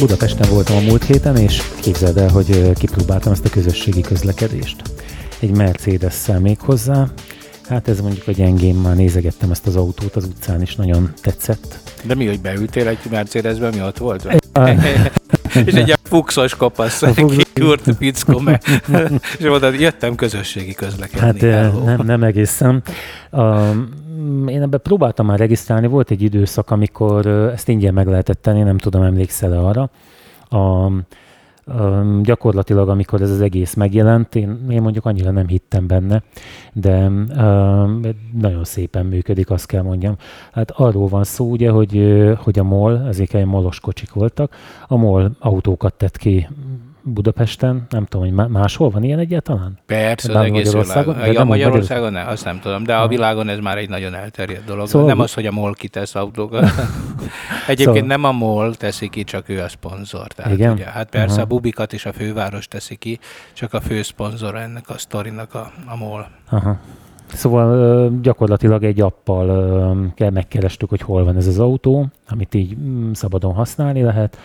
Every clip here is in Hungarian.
Budapesten voltam a múlt héten, és képzeld el, hogy kipróbáltam ezt a közösségi közlekedést. Egy Mercedes-szel még hozzá. Hát ez mondjuk a gyengén, már nézegettem ezt az autót az utcán, és nagyon tetszett. De mi, hogy beültél egy Mercedesbe, mi ott volt? és egy fuxos kopasz, kiúrt pickó, mert, és mondod, jöttem közösségi közlekedni. Hát nem, nem egészen. Um, én ebbe próbáltam már regisztrálni, volt egy időszak, amikor ezt ingyen meg lehetett tenni, nem tudom, emlékszel-e arra. Gyakorlatilag, amikor ez az egész megjelent, én, én mondjuk annyira nem hittem benne, de nagyon szépen működik, azt kell mondjam. Hát arról van szó, ugye, hogy, hogy a MOL, ezek egy molos kocsik voltak, a MOL autókat tett ki Budapesten, nem tudom, hogy máshol van ilyen egyáltalán? Persze, az egész Magyarországon. világon. Ja, Magyarországon ne, azt nem tudom, de a világon ez már egy nagyon elterjedt dolog. Szóval nem az, hogy a MOL kitesz autókat. Egyébként szóval... nem a MOL teszi ki, csak ő a szponzor. Tehát Igen? Ugye, hát persze uh-huh. a Bubikat is a főváros teszi ki, csak a fő szponzor ennek a sztorinak a, a MOL. Aha. Szóval gyakorlatilag egy appal kell megkerestük, hogy hol van ez az autó, amit így mm, szabadon használni lehet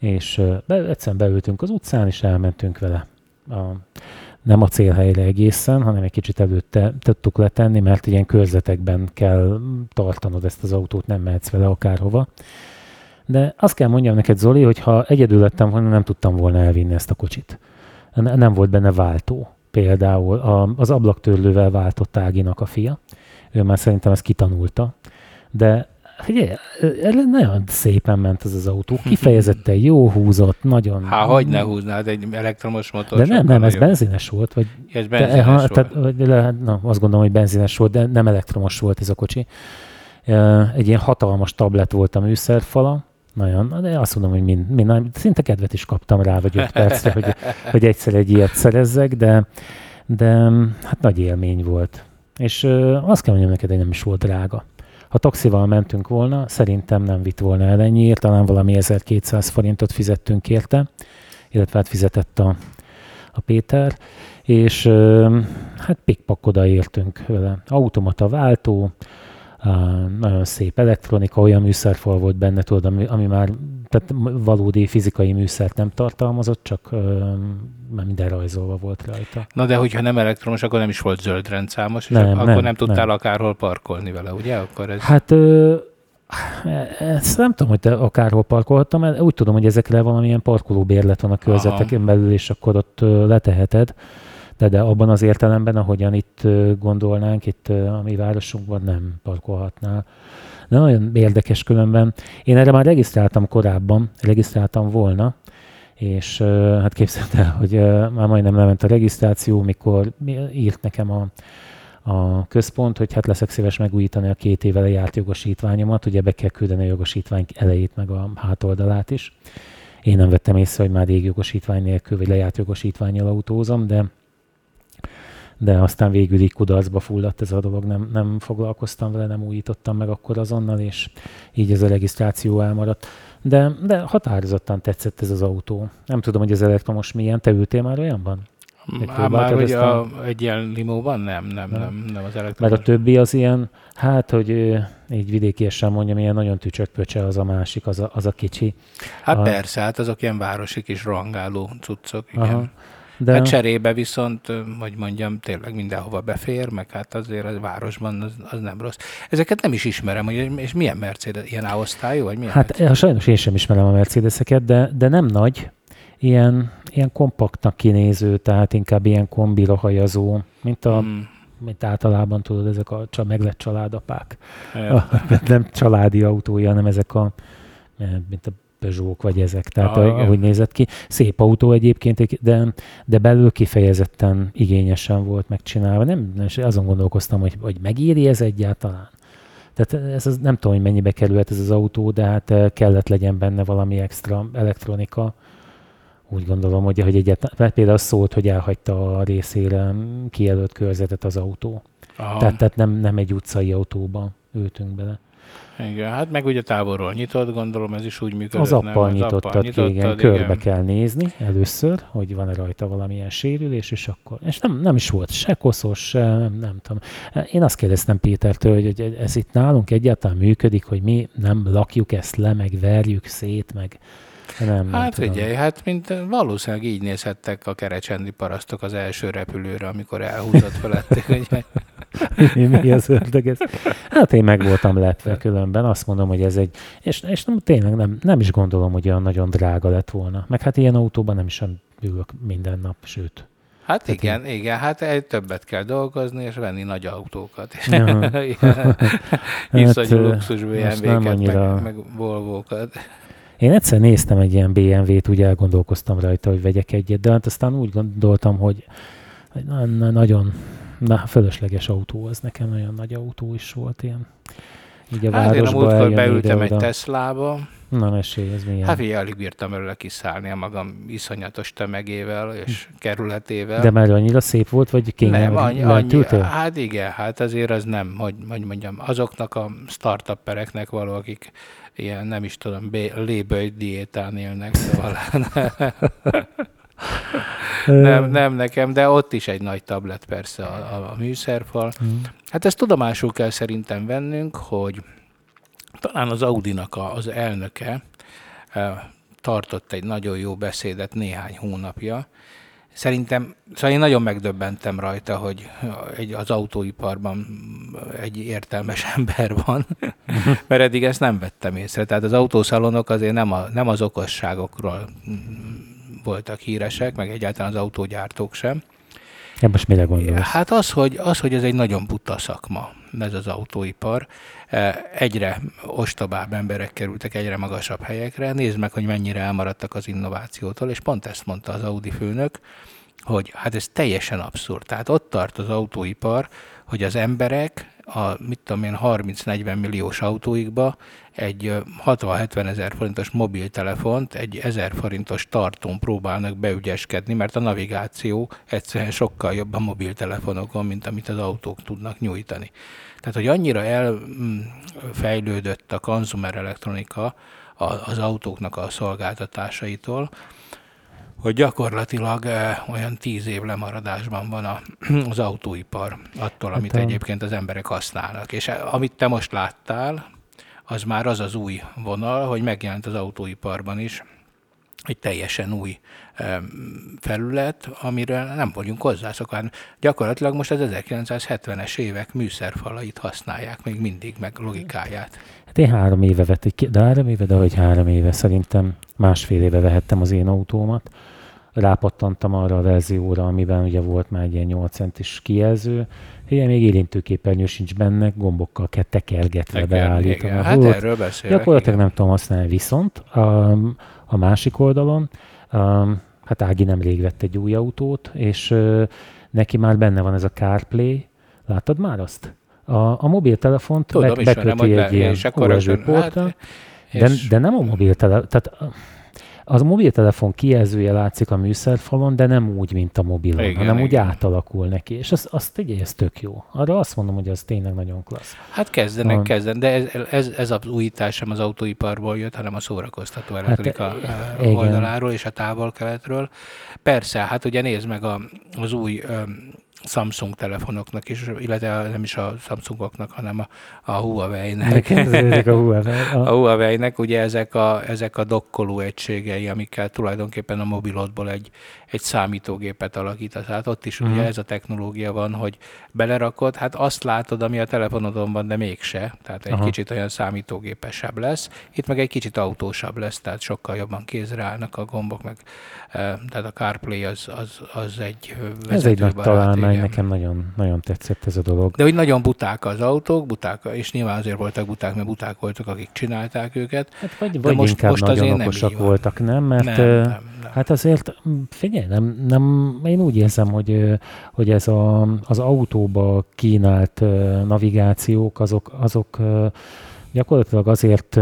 és be, egyszerűen beültünk az utcán, és elmentünk vele. A, nem a célhelyre egészen, hanem egy kicsit előtte tudtuk letenni, mert ilyen körzetekben kell tartanod ezt az autót, nem mehetsz vele akárhova. De azt kell mondjam neked, Zoli, hogy ha egyedül lettem volna, nem tudtam volna elvinni ezt a kocsit. Nem volt benne váltó. Például az ablaktörlővel váltott Áginak a fia. Ő már szerintem ezt kitanulta. De Figyelj, nagyon szépen ment ez az autó, kifejezetten jó húzott, nagyon... Há, hogy ne húznád egy elektromos motor? De nem, nem, ez jó. benzines volt. Vagy, ez benzines de, ha, volt. Tehát, le, na, azt gondolom, hogy benzines volt, de nem elektromos volt ez a kocsi. Egy ilyen hatalmas tablet volt a műszerfala, nagyon, de azt mondom, hogy mind, mind, szinte kedvet is kaptam rá, vagy öt percre, hogy, hogy egyszer egy ilyet szerezzek, de, de hát nagy élmény volt. És azt kell mondjam neked, hogy nem is volt drága. Ha taxival mentünk volna, szerintem nem vitt volna el ennyiért, talán valami 1200 forintot fizettünk érte, illetve hát fizetett a, a Péter, és hát pikpak odaértünk vele. Automata váltó, nagyon szép elektronika, olyan műszerfal volt benne, tudod, ami, ami már tehát valódi fizikai műszert nem tartalmazott, csak már minden rajzolva volt rajta. Na de hogyha nem elektromos, akkor nem is volt zöld rendszámos, és nem, akkor nem, nem tudtál nem. akárhol parkolni vele, ugye? Akkor ez... Hát ö, ezt nem tudom, hogy te akárhol parkolhattam, mert úgy tudom, hogy ezekre valamilyen parkolóbérlet van a körzeteken belül, és akkor ott leteheted de, de abban az értelemben, ahogyan itt gondolnánk, itt a mi városunkban nem parkolhatnál. De nagyon érdekes különben. Én erre már regisztráltam korábban, regisztráltam volna, és hát képzeld el, hogy már majdnem lement a regisztráció, mikor írt nekem a, a központ, hogy hát leszek szíves megújítani a két éve lejárt jogosítványomat, ugye be kell küldeni a jogosítvány elejét, meg a hátoldalát is. Én nem vettem észre, hogy már rég jogosítvány nélkül, vagy lejárt jogosítványjal autózom, de de aztán végül így kudarcba fulladt ez a dolog, nem, nem foglalkoztam vele, nem újítottam meg akkor azonnal, és így ez a regisztráció elmaradt. De, de határozottan tetszett ez az autó. Nem tudom, hogy az elektromos milyen. Te ültél már olyanban? Hát már hogy a, egy ilyen limóban? Nem, nem, nem, nem az elektromos. Mert a többi az ilyen, hát, hogy így vidékiesen mondjam, ilyen nagyon tücsök-pöcse az a másik, az a, az a kicsi. Hát a... persze, hát azok ilyen városi kis rohangáló cuccok, igen. Aha. De... Hát cserébe viszont, hogy mondjam, tényleg mindenhova befér, meg hát azért a városban az, az nem rossz. Ezeket nem is ismerem, hogy és milyen Mercedes, ilyen A-osztályú, vagy milyen Hát Mercedes? sajnos én sem ismerem a Mercedeseket, de, de nem nagy, ilyen, ilyen kompaktnak kinéző, tehát inkább ilyen kombirahajazó, mint a, hmm mint általában tudod, ezek a meglett családapák. A, nem családi autója, hanem ezek a, mint a Peugeot vagy ezek, tehát ah, ahogy nézett ki. Szép autó egyébként, de, de belül kifejezetten igényesen volt megcsinálva. Nem, azon gondolkoztam, hogy, hogy megéri ez egyáltalán. Tehát ez az, nem tudom, hogy mennyibe kerülhet ez az autó, de hát eh, kellett legyen benne valami extra elektronika. Úgy gondolom, hogy, hogy egyáltalán, például szólt, hogy elhagyta a részére kijelölt körzetet az autó. Tehát, tehát nem, nem egy utcai autóba ültünk bele. Igen, hát meg ugye távolról nyitott, gondolom ez is úgy működik. Az appal nyitottad, nyitottad ki, igen, körbe kell nézni először, hogy van-e rajta valamilyen sérülés, és akkor, és nem, nem is volt se koszos, se, nem, nem tudom. Én azt kérdeztem Pétertől, hogy, hogy ez itt nálunk egyáltalán működik, hogy mi nem lakjuk ezt le, meg verjük szét, meg Nem, hát figyelj, hát mint valószínűleg így nézhettek a kerecsendi parasztok az első repülőre, amikor elhúzott felették, hogy mi, mi az ördög ez? Hát én meg voltam lepve különben, azt mondom, hogy ez egy, és, és nem, tényleg nem, nem is gondolom, hogy olyan nagyon drága lett volna. Meg hát ilyen autóban nem is ülök minden nap, sőt. Hát Tehát igen, én... igen, hát egy többet kell dolgozni, és venni nagy autókat. És Iszonyú hát, luxus BMW-ket, annyira... meg, meg Volvo-kat. Én egyszer néztem egy ilyen BMW-t, úgy elgondolkoztam rajta, hogy vegyek egyet, de hát aztán úgy gondoltam, hogy na, na, nagyon na, fölösleges autó az nekem, nagyon nagy autó is volt ilyen. Így a hát én a múltkor beültem egy Teslába. Na mesélj, ez milyen? Hát így alig bírtam előle kiszállni a magam iszonyatos tömegével és hm. kerületével. De már annyira szép volt, vagy kényelmes? Nem, annyi, annyi, hát igen, hát azért az nem, hogy, hogy mondjam, azoknak a startuppereknek való, akik ilyen, nem is tudom, léböly diétán élnek, szóval nem, nem nekem, de ott is egy nagy tablet persze a, a, a műszerfal. Mm. Hát ezt tudomásul kell szerintem vennünk, hogy talán az Audinak a, az elnöke e, tartott egy nagyon jó beszédet néhány hónapja. Szerintem, szóval én nagyon megdöbbentem rajta, hogy egy, az autóiparban egy értelmes ember van, mert eddig ezt nem vettem észre. Tehát az autószalonok azért nem, a, nem az okosságokról voltak híresek, meg egyáltalán az autógyártók sem. Ja, most mire gondolsz? Hát az hogy, az, hogy ez egy nagyon buta szakma, ez az autóipar. E, egyre ostobább emberek kerültek egyre magasabb helyekre. Nézd meg, hogy mennyire elmaradtak az innovációtól, és pont ezt mondta az Audi főnök, hogy hát ez teljesen abszurd. Tehát ott tart az autóipar, hogy az emberek a, mit tudom én, 30-40 milliós autóikba egy 60-70 ezer forintos mobiltelefont, egy 1000 forintos tartón próbálnak beügyeskedni, mert a navigáció egyszerűen sokkal jobb a mobiltelefonokon, mint amit az autók tudnak nyújtani. Tehát, hogy annyira elfejlődött a konzumer elektronika az autóknak a szolgáltatásaitól, hogy gyakorlatilag eh, olyan tíz év lemaradásban van a, az autóipar attól, amit hát, egyébként az emberek használnak. És eh, amit te most láttál, az már az az új vonal, hogy megjelent az autóiparban is egy teljesen új felület, amire nem vagyunk hozzászokva. Gyakorlatilag most az 1970-es évek műszerfalait használják még mindig, meg logikáját. Hát én három éve vettem, de három éve, de hogy három éve, szerintem másfél éve vehettem az én autómat. Rápattantam arra a verzióra, amiben ugye volt már egy ilyen 8 centis kijelző, igen, még érintőképernyő sincs benne, gombokkal kell tekergetve beállítani. Hát erről beszélek. Gyakorlatilag igen. nem tudom használni, viszont a, a másik oldalon, a, hát Ági nemrég vett egy új autót, és neki már benne van ez a CarPlay. Láttad már azt? A, a mobiltelefont Tudom, be, beköti egy ilyen USB portra, hát, de, de nem a mobiltelefon, tehát az a mobiltelefon kijelzője látszik a műszerfalon, de nem úgy, mint a mobilon, igen, hanem igen. úgy átalakul neki. És azt, azt ugye, ez tök jó. Arra azt mondom, hogy az tényleg nagyon klassz. Hát kezdenek, a... kezden, de ez, ez, ez az újítás sem az autóiparból jött, hanem a szórakoztató hát, elektronika hát, oldaláról és a távol-keletről. Persze, hát ugye nézd meg a, az új Samsung telefonoknak is, illetve nem is a Samsungoknak, hanem a, a Huawei-nek. a Huawei. A, a Huawei-nek ugye ezek a, ezek a dokkoló egységei, amikkel tulajdonképpen a mobilodból egy, egy számítógépet alakítasz. Hát ott is uh-huh. ugye mhm. ez a technológia van, hogy belerakod, hát azt látod, ami a telefonodon van, de mégse. Tehát egy uh-huh. kicsit olyan számítógépesebb lesz. Itt meg egy kicsit autósabb lesz, tehát sokkal jobban kézre állnak a gombok, meg tehát a CarPlay az, az, az egy Ez egy nagy találmány, nekem nagyon, nagyon tetszett ez a dolog. De hogy nagyon buták az autók, buták, és nyilván azért voltak buták, mert buták voltak, akik csinálták őket. Hát vagy, vagy most, inkább most nagyon okosak voltak, nem? Mert nem, nem, nem. hát azért, figyelj, nem, nem, én úgy érzem, hogy, hogy ez a, az autóba kínált navigációk, azok, azok gyakorlatilag azért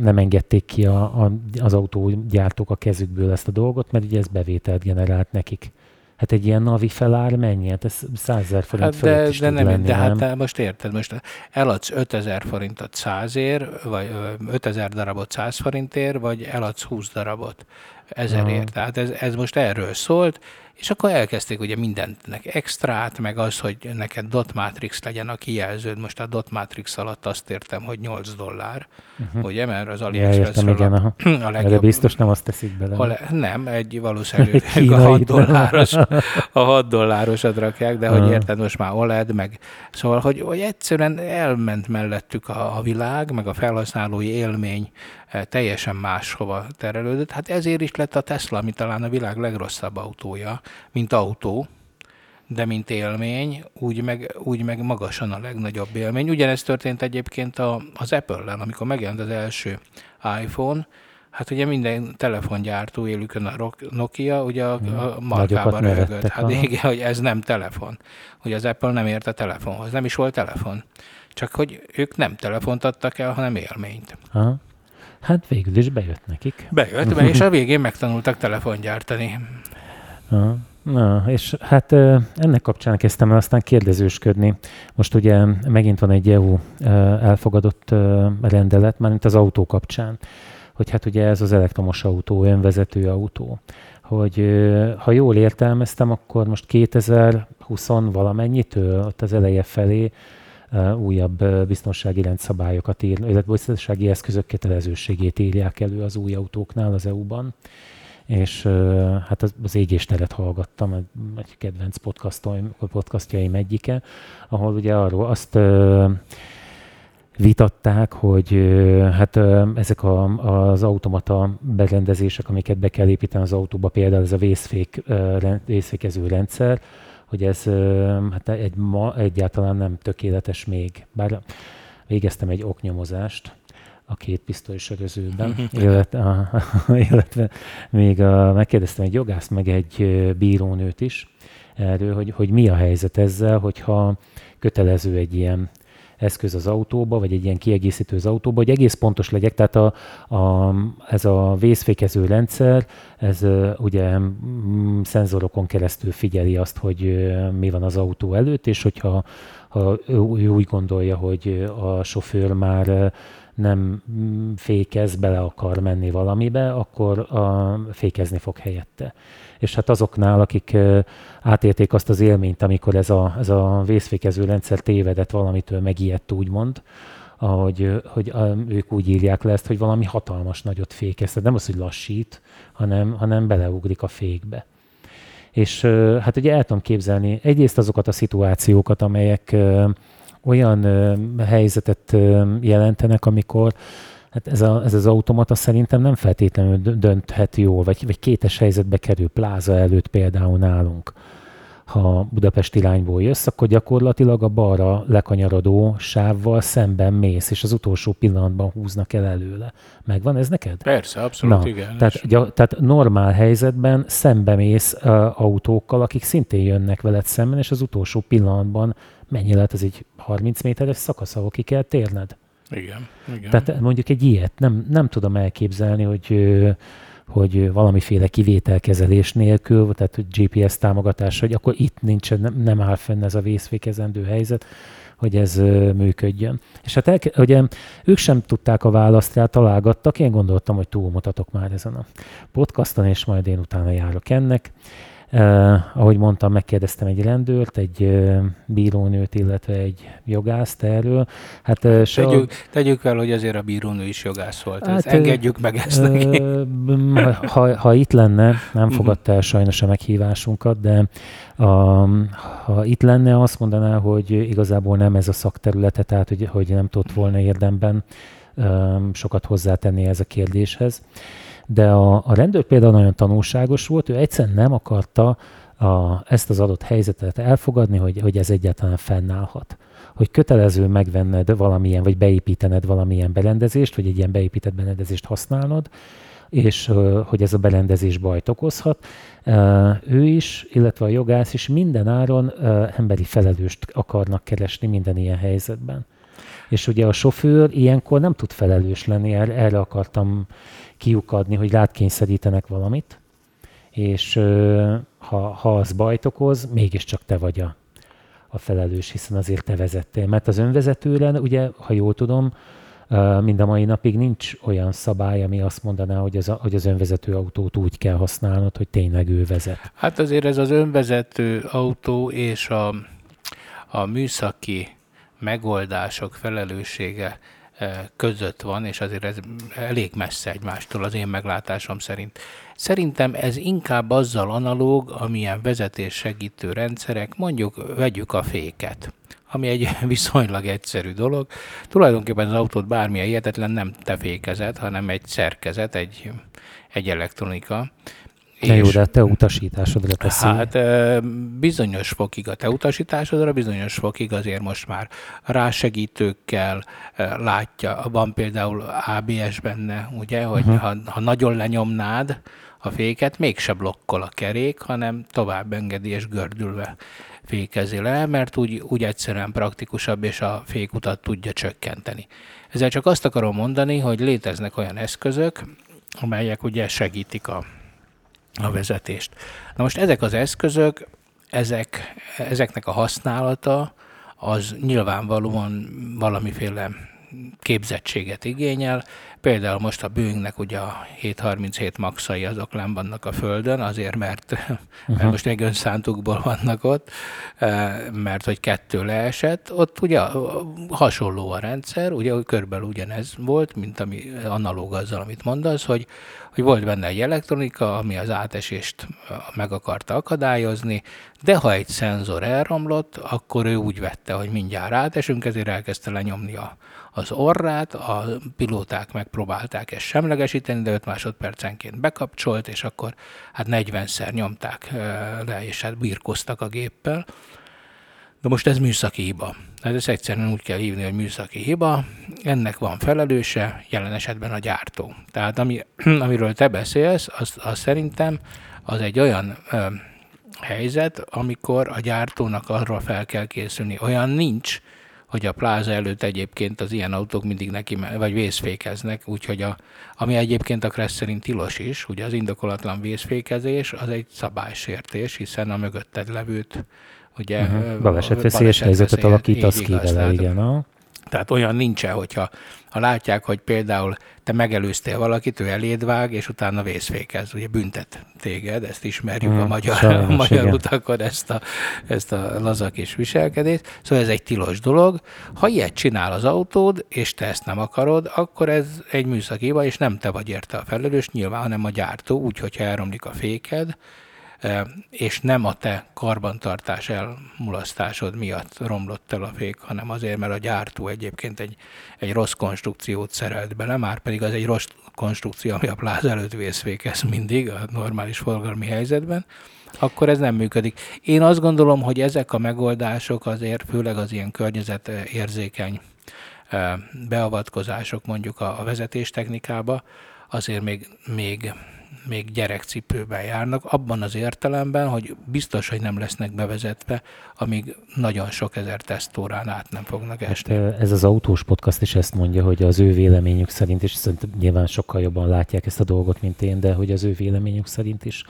nem engedték ki a, a, az autógyártók a kezükből ezt a dolgot, mert ugye ez bevételt generált nekik. Hát egy ilyen navi felár mennyi? Hát ez 100 ezer forint hát de, is de nem, lenni, de hát nem? most érted, most eladsz 5000 forintot 100 ér, vagy 5000 darabot 100 forintért, vagy eladsz 20 darabot ezerért. Tehát ez, ez most erről szólt, és akkor elkezdték ugye mindentnek extrát, meg az, hogy neked dot matrix legyen a kijelződ. Most a dot matrix alatt azt értem, hogy 8 dollár, uh-huh. ugye, mert az AliExpress ja, igen, a, a legjobb. De biztos nem azt teszik bele. A le, nem, egy valószínűleg a 6 dolláros, a 6 dollárosat rakják, de hogy érted, most már OLED, meg szóval, hogy, hogy egyszerűen elment mellettük a, a világ, meg a felhasználói élmény eh, teljesen máshova terelődött. Hát ezért is lett a Tesla, ami talán a világ legrosszabb autója, mint autó, de mint élmény, úgy meg, úgy meg magasan a legnagyobb élmény. Ugyanezt történt egyébként a, az Apple-lel, amikor megjelent az első iPhone, Hát ugye minden telefongyártó élükön a Nokia, ugye a, a markában röhögött. Hát igen, hogy ez nem telefon. Hogy az Apple nem ért a telefonhoz. Nem is volt telefon. Csak hogy ők nem telefont adtak el, hanem élményt. Aha. Hát végül is bejött nekik. Bejött, és a végén megtanultak telefongyártani. Na, és hát ennek kapcsán kezdtem el aztán kérdezősködni. Most ugye megint van egy EU elfogadott rendelet, mint az autó kapcsán, hogy hát ugye ez az elektromos autó, önvezető autó, hogy ha jól értelmeztem, akkor most 2020 valamennyitől, ott az eleje felé újabb biztonsági rendszabályokat ír, illetve biztonsági eszközök kötelezőségét írják elő az új autóknál az EU-ban és hát az, az égésteret hallgattam, egy kedvenc podcastjaim egyike, ahol ugye arról azt vitatták, hogy hát ezek a, az automata berendezések, amiket be kell építeni az autóba, például ez a vészfék, vészfékező rendszer, hogy ez hát egy ma egyáltalán nem tökéletes még. Bár végeztem egy oknyomozást, a két pisztoly sörözőben, mhm. illetve, illetve még a, megkérdeztem egy jogászt, meg egy bírónőt is erről, hogy, hogy mi a helyzet ezzel, hogyha kötelező egy ilyen eszköz az autóba, vagy egy ilyen kiegészítő az autóba, hogy egész pontos legyek, tehát a, a, ez a vészfékező rendszer, ez ugye szenzorokon keresztül figyeli azt, hogy mi van az autó előtt, és hogyha ha ő úgy gondolja, hogy a sofőr már nem fékez, bele akar menni valamibe, akkor a, fékezni fog helyette. És hát azoknál, akik átérték azt az élményt, amikor ez a, ez a vészfékező rendszer tévedett valamitől, megijedt úgymond, ahogy hogy ők úgy írják le ezt, hogy valami hatalmas nagyot fékez. Tehát nem az, hogy lassít, hanem, hanem beleugrik a fékbe. És hát ugye el tudom képzelni egyrészt azokat a szituációkat, amelyek olyan ö, helyzetet ö, jelentenek, amikor hát ez, a, ez az automata szerintem nem feltétlenül dönthet jól, vagy, vagy kétes helyzetbe kerül pláza előtt például nálunk. Ha Budapest irányból jössz, akkor gyakorlatilag a balra lekanyarodó sávval szemben mész, és az utolsó pillanatban húznak el előle. Megvan ez neked? Persze, abszolút, Na, igen. Tehát, gy- tehát normál helyzetben szembe mész uh, autókkal, akik szintén jönnek veled szemben, és az utolsó pillanatban mennyi lehet ez egy 30 méteres szakasz, ahol ki kell térned? Igen, igen. Tehát mondjuk egy ilyet nem, nem tudom elképzelni, hogy hogy valamiféle kivételkezelés nélkül, tehát hogy GPS támogatás, hogy akkor itt nincsen, nem, nem áll fenn ez a vészfékezendő helyzet, hogy ez működjön. És hát el, ugye ők sem tudták a választ rá, találgattak, én gondoltam, hogy túlmutatok már ezen a podcaston, és majd én utána járok ennek. Uh, ahogy mondtam, megkérdeztem egy rendőrt, egy uh, bírónőt, illetve egy jogászt erről. Hát, uh, so... tegyük, tegyük fel, hogy azért a bírónő is jogász volt. Hát, engedjük meg ezt uh, neki. ha, ha itt lenne, nem mhm. fogadta el sajnos a meghívásunkat, de a, ha itt lenne, azt mondaná, hogy igazából nem ez a szakterülete, tehát hogy, hogy nem tudott volna érdemben sokat hozzátenni ez a kérdéshez. De a, a rendőr például nagyon tanulságos volt, ő egyszerűen nem akarta a, ezt az adott helyzetet elfogadni, hogy, hogy ez egyáltalán fennállhat. Hogy kötelező megvenned valamilyen, vagy beépítened valamilyen berendezést, vagy egy ilyen beépített berendezést használnod, és hogy ez a berendezés bajt okozhat. Ő is, illetve a jogász is minden áron emberi felelőst akarnak keresni minden ilyen helyzetben. És ugye a sofőr ilyenkor nem tud felelős lenni, erre akartam kiukadni, hogy rád kényszerítenek valamit, és ha, ha az bajt okoz, mégiscsak te vagy a, a felelős, hiszen azért te vezettél. Mert az önvezetőre, ugye, ha jól tudom, mind a mai napig nincs olyan szabály, ami azt mondaná, hogy az, hogy az önvezető autót úgy kell használnod, hogy tényleg ő vezet. Hát azért ez az önvezető autó és a, a műszaki megoldások felelőssége között van, és azért ez elég messze egymástól az én meglátásom szerint. Szerintem ez inkább azzal analóg, amilyen vezetés segítő rendszerek, mondjuk vegyük a féket ami egy viszonylag egyszerű dolog. Tulajdonképpen az autót bármilyen hihetetlen nem te fékezet, hanem egy szerkezet, egy, egy elektronika. De jó, de a te utasításodra teszi. Hát bizonyos fokig a te utasításodra, bizonyos fokig azért most már rásegítőkkel látja. Van például ABS benne, ugye, hogy uh-huh. ha, ha nagyon lenyomnád a féket, mégse blokkol a kerék, hanem tovább engedi és gördülve fékezi le, mert úgy, úgy egyszerűen praktikusabb, és a fékutat tudja csökkenteni. Ezzel csak azt akarom mondani, hogy léteznek olyan eszközök, amelyek ugye segítik a, a vezetést. Na most ezek az eszközök, ezek, ezeknek a használata, az nyilvánvalóan valamiféle képzettséget igényel, Például most a bőnknek ugye a 737 maxai azok nem vannak a földön, azért mert, uh-huh. mert most még önszántukból vannak ott, eh, mert hogy kettő leesett. Ott ugye hasonló a rendszer, ugye körülbelül ugyanez volt, mint ami analóg azzal, amit mondasz, hogy, hogy volt benne egy elektronika, ami az átesést eh, meg akarta akadályozni, de ha egy szenzor elromlott, akkor ő úgy vette, hogy mindjárt átesünk, ezért elkezdte lenyomni a, az orrát, a pilóták megpróbálták ezt semlegesíteni, de 5 másodpercenként bekapcsolt, és akkor hát 40-szer nyomták le, és hát birkoztak a géppel. De most ez műszaki hiba. Hát ezt egyszerűen úgy kell hívni, hogy műszaki hiba. Ennek van felelőse, jelen esetben a gyártó. Tehát ami, amiről te beszélsz, az, az szerintem az egy olyan ö, helyzet, amikor a gyártónak arra fel kell készülni. Olyan nincs, hogy a pláza előtt egyébként az ilyen autók mindig neki, vagy vészfékeznek, úgyhogy a, ami egyébként a Kressz szerint tilos is, ugye az indokolatlan vészfékezés az egy szabálysértés, hiszen a mögötted levőt ugye... Uh-huh. Balesetveszélyes helyzetet alakítasz ki vele, igen. No? Tehát olyan nincsen, hogyha ha látják, hogy például te megelőztél valakit, ő eléd vág, és utána vészfékez, ugye büntet téged, ezt ismerjük hmm, a magyar, sajnos, a magyar utakon, ezt a, ezt a lazak és viselkedést. Szóval ez egy tilos dolog. Ha ilyet csinál az autód, és te ezt nem akarod, akkor ez egy műszaki és nem te vagy érte a felelős, nyilván, hanem a gyártó, úgy, hogyha elromlik a féked, és nem a te karbantartás elmulasztásod miatt romlott el a fék, hanem azért, mert a gyártó egyébként egy, egy rossz konstrukciót szerelt bele, már pedig az egy rossz konstrukció, ami a pláz előtt vészfékez mindig a normális forgalmi helyzetben, akkor ez nem működik. Én azt gondolom, hogy ezek a megoldások azért főleg az ilyen környezetérzékeny beavatkozások mondjuk a, vezetéstechnikába azért még, még még gyerekcipőben járnak, abban az értelemben, hogy biztos, hogy nem lesznek bevezetve, amíg nagyon sok ezer tesztórán át nem fognak esni. Hát, ez az autós podcast is ezt mondja, hogy az ő véleményük szerint, és szerintem nyilván sokkal jobban látják ezt a dolgot, mint én, de hogy az ő véleményük szerint is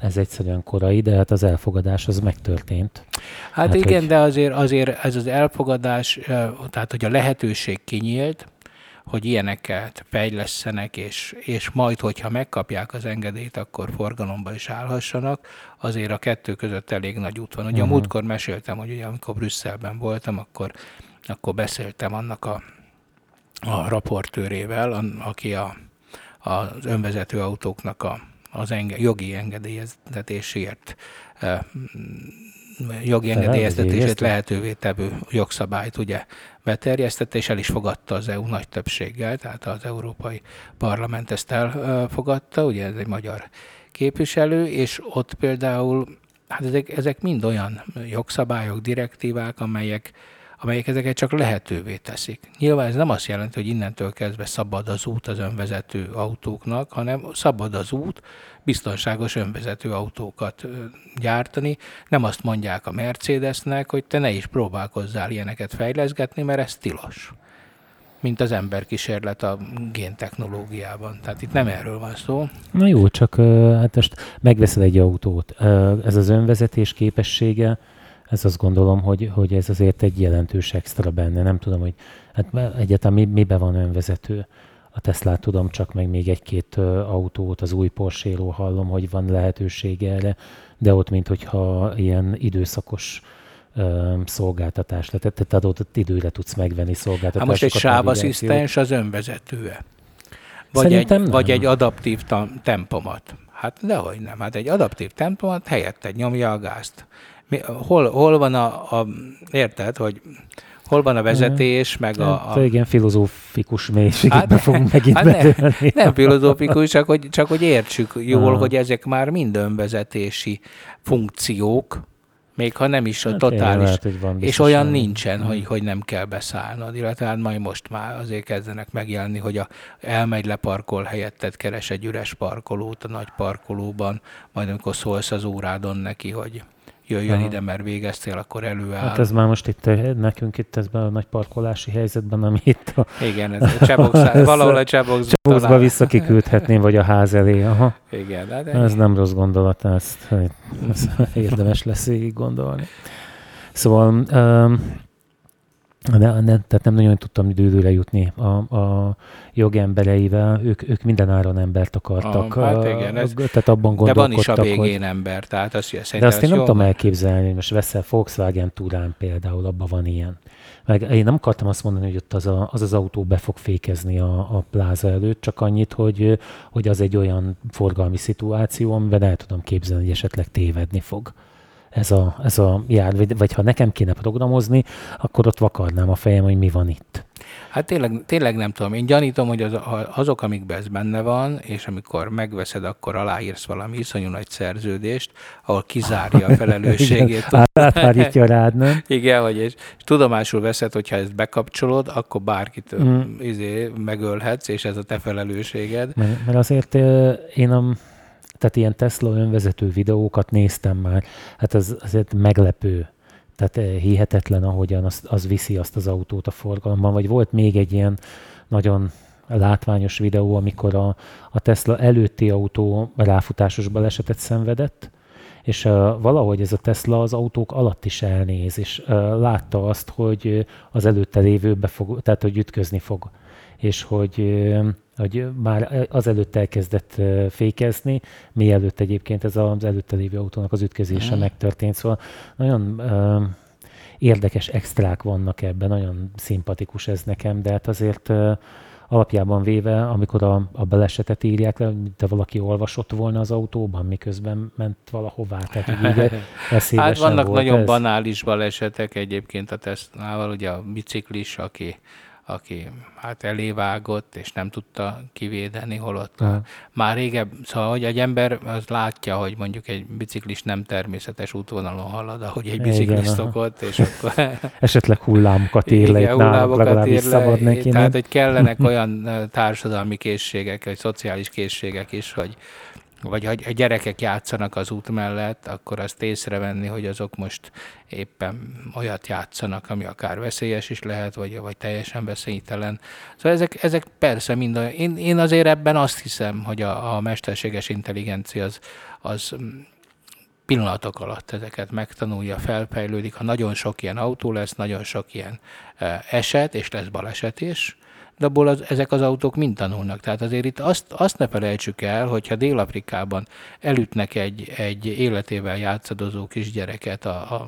ez egyszerűen korai, de hát az elfogadás az megtörtént. Hát, hát igen, hogy... de azért, azért ez az elfogadás, tehát hogy a lehetőség kinyílt, hogy ilyeneket fejlesztenek, és, és majd, hogyha megkapják az engedélyt, akkor forgalomba is állhassanak, azért a kettő között elég nagy út van. Ugye uh-huh. a mhm. múltkor meséltem, hogy ugye amikor Brüsszelben voltam, akkor, akkor beszéltem annak a, a raportőrével, aki a, az önvezető autóknak a, az enge, jogi engedélyeztetésért jogi engedélyeztetését lehetővé tevő jogszabályt ugye beterjesztette, és el is fogadta az EU nagy többséggel, tehát az Európai Parlament ezt elfogadta, ugye ez egy magyar képviselő, és ott például, hát ezek, ezek mind olyan jogszabályok, direktívák, amelyek amelyek ezeket csak lehetővé teszik. Nyilván ez nem azt jelenti, hogy innentől kezdve szabad az út az önvezető autóknak, hanem szabad az út biztonságos önvezető autókat gyártani. Nem azt mondják a Mercedesnek, hogy te ne is próbálkozzál ilyeneket fejleszgetni, mert ez tilos mint az emberkísérlet a géntechnológiában. Tehát itt nem erről van szó. Na jó, csak hát most megveszed egy autót. Ez az önvezetés képessége, ez azt gondolom, hogy, hogy ez azért egy jelentős extra benne. Nem tudom, hogy hát egyáltalán mi, mibe van önvezető. A tesla tudom csak, meg még egy-két autót, az új porsche hallom, hogy van lehetőség erre, de ott, mint hogyha ilyen időszakos szolgáltatás lett, tehát adott időre tudsz megvenni szolgáltatásokat. Hát most egy sávasszisztens az önvezetője. Vagy egy, vagy egy adaptív tempomat. Hát dehogy nem. Hát egy adaptív tempomat helyette nyomja a gázt. Mi, hol, hol van a, a, érted, hogy hol van a vezetés, meg a... a... Hát, igen, filozófikus mélységekbe hát, fogunk megint hát nem, nem filozófikus, csak hogy, csak hogy értsük jól, ah. hogy ezek már mind önvezetési funkciók, még ha nem is a hát totális. Lehet, hogy van és olyan nincsen, hogy, hogy nem kell beszállnod, illetve hát majd most már azért kezdenek megjelenni, hogy a, elmegy leparkol helyetted, keres egy üres parkolót a nagy parkolóban, majd amikor szólsz az órádon neki, hogy jöjjön Aha. ide, mert végeztél, akkor előáll. Hát ez már most itt eh, nekünk itt ezben a nagy parkolási helyzetben, ami itt a... Igen, ez a Csebox, valahol a Csebox. Cseboxba visszakiküldhetném, vagy a ház elé. Aha. Igen. De hát ez nem rossz gondolat, ezt, ezt érdemes lesz végig gondolni. Szóval um, de, de, tehát nem nagyon tudtam időre jutni a, a jogembereivel, ők, ők minden áron embert akartak. Ah, hát igen, ez, tehát abban De van is a végén hogy, ember, tehát azt De azt én nem tudom elképzelni, most veszel Volkswagen Turán például, abban van ilyen. Meg én nem akartam azt mondani, hogy ott az a, az, az autó be fog fékezni a, a pláza előtt, csak annyit, hogy, hogy az egy olyan forgalmi szituáció, amiben el tudom képzelni, hogy esetleg tévedni fog ez a, ez a jár, vagy, vagy ha nekem kéne programozni, akkor ott vakarnám a fejem, hogy mi van itt. Hát tényleg, tényleg nem tudom. Én gyanítom, hogy az, azok, amikben ez benne van, és amikor megveszed, akkor aláírsz valami iszonyú nagy szerződést, ahol kizárja a felelősségét. Áthárítja rád, nem? Igen, hogy és, és tudomásul veszed, hogyha ezt bekapcsolod, akkor bárkit mm. izé, megölhetsz, és ez a te felelősséged. Mert, mert azért én a tehát ilyen Tesla önvezető videókat néztem már, hát az azért meglepő. Tehát eh, hihetetlen, ahogyan az, az viszi azt az autót a forgalomban. Vagy volt még egy ilyen nagyon látványos videó, amikor a, a Tesla előtti autó ráfutásos balesetet szenvedett, és uh, valahogy ez a Tesla az autók alatt is elnéz, és uh, látta azt, hogy az előtte lévőbe fog, tehát hogy ütközni fog, és hogy hogy már azelőtt elkezdett fékezni, mielőtt egyébként ez az előtte lévő autónak az ütközése mm. megtörtént. Szóval nagyon uh, érdekes extrák vannak ebben, nagyon szimpatikus ez nekem, de hát azért uh, alapjában véve, amikor a, a balesetet írják le, de valaki olvasott volna az autóban, miközben ment valahová. Tehát így hát vannak volt nagyon ez. banális balesetek egyébként a tesztnával, ugye a biciklis, aki aki hát elévágott, és nem tudta kivédeni, holott uh-huh. már régebb, szóval, hogy egy ember az látja, hogy mondjuk egy biciklis nem természetes útvonalon halad, ahogy egy biciklis szokott, és akkor... Esetleg hullámokat ír le, hullámokat ír le, neki. Tehát, hogy kellenek olyan társadalmi készségek, vagy szociális készségek is, hogy, vagy ha a gyerekek játszanak az út mellett, akkor azt észrevenni, hogy azok most éppen olyat játszanak, ami akár veszélyes is lehet, vagy, vagy teljesen veszélytelen. Szóval ezek, ezek persze mind olyan. Én, én azért ebben azt hiszem, hogy a, a mesterséges intelligencia az, az pillanatok alatt ezeket megtanulja, felfejlődik. Ha nagyon sok ilyen autó lesz, nagyon sok ilyen eh, eset, és lesz baleset is, de abból az, ezek az autók mind tanulnak. Tehát azért itt azt, azt ne felejtsük el, hogyha Dél-Afrikában elütnek egy, egy életével játszadozó kisgyereket a, a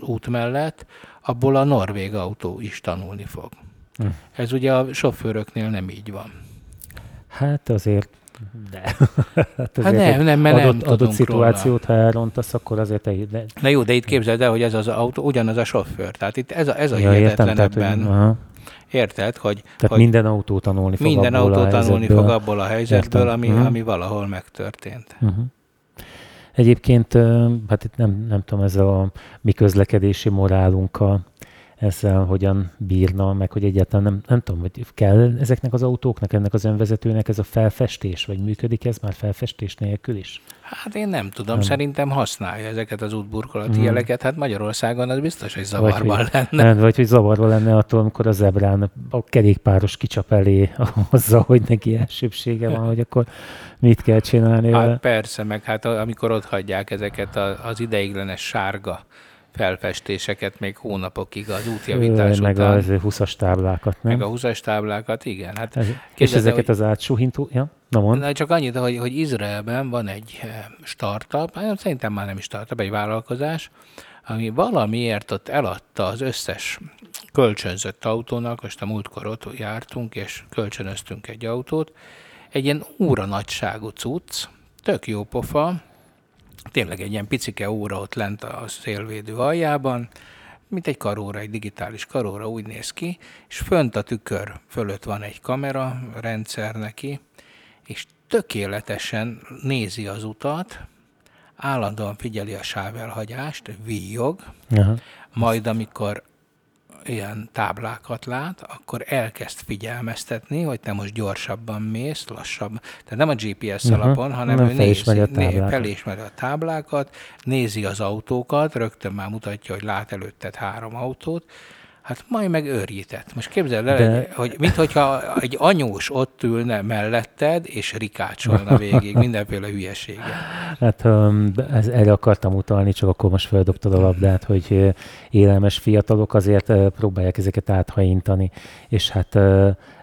út mellett, abból a norvég autó is tanulni fog. Hm. Ez ugye a sofőröknél nem így van. Hát azért de. hát, hát nem, nem, mert adott, nem adott szituációt, róla. ha elrontasz, akkor azért... Egy, de... Na jó, de itt képzeld el, hogy ez az autó ugyanaz a sofőr. Tehát itt ez a, ez a ja, hihetetlen értem, ebben. Tehát, hogy, Érted? Hogy, Tehát hogy minden autó tanulni fog Minden autó a tanulni fog abból a helyzetből, ami, uh-huh. ami valahol megtörtént. Uh-huh. Egyébként, hát itt nem, nem tudom, ez a mi közlekedési morálunkkal ezzel hogyan bírna, meg hogy egyáltalán nem, nem tudom, hogy kell ezeknek az autóknak, ennek az önvezetőnek ez a felfestés, vagy működik ez már felfestés nélkül is? Hát én nem tudom, nem. szerintem használja ezeket az útburkolati hmm. jeleket, hát Magyarországon az biztos, hogy zavarban vagy, lenne. Nem, vagy hogy zavarban lenne attól, amikor a zebrán a kerékpáros kicsap elé azzal, hogy neki elsőbsége van, hogy akkor mit kell csinálni Hát vele. persze, meg hát amikor ott hagyják ezeket az ideiglenes sárga felfestéseket még hónapokig az útjavítás meg után. Meg a 20-as táblákat, nem? Meg a 20-as táblákat, igen. Hát Ez, és ezeket hogy, az átsuhintó... Ja, na mond. Na, csak annyit, hogy, hogy Izraelben van egy eh, startup, hát szerintem már nem is startup, egy vállalkozás, ami valamiért ott eladta az összes kölcsönzött autónak, most a múltkor ott jártunk, és kölcsönöztünk egy autót, egy ilyen óra nagyságú cucc, tök jó pofa, tényleg egy ilyen picike óra ott lent a szélvédő aljában, mint egy karóra, egy digitális karóra úgy néz ki, és fönt a tükör fölött van egy kamera rendszer neki, és tökéletesen nézi az utat, állandóan figyeli a sávelhagyást, víjog, Aha. majd amikor ilyen táblákat lát, akkor elkezd figyelmeztetni, hogy te most gyorsabban mész, lassabb. Tehát nem a GPS uh-huh. alapon, hanem nem ő nézi, a felismeri a táblákat, nézi az autókat, rögtön már mutatja, hogy lát előtted három autót, Hát majd meg őrjített. Most képzeld el, De... hogy minthogyha egy anyós ott ülne melletted, és rikácsolna végig mindenféle hülyeséget. Hát ez, erre akartam utalni, csak akkor most feldobtad a labdát, hogy élelmes fiatalok azért próbálják ezeket áthajintani, és hát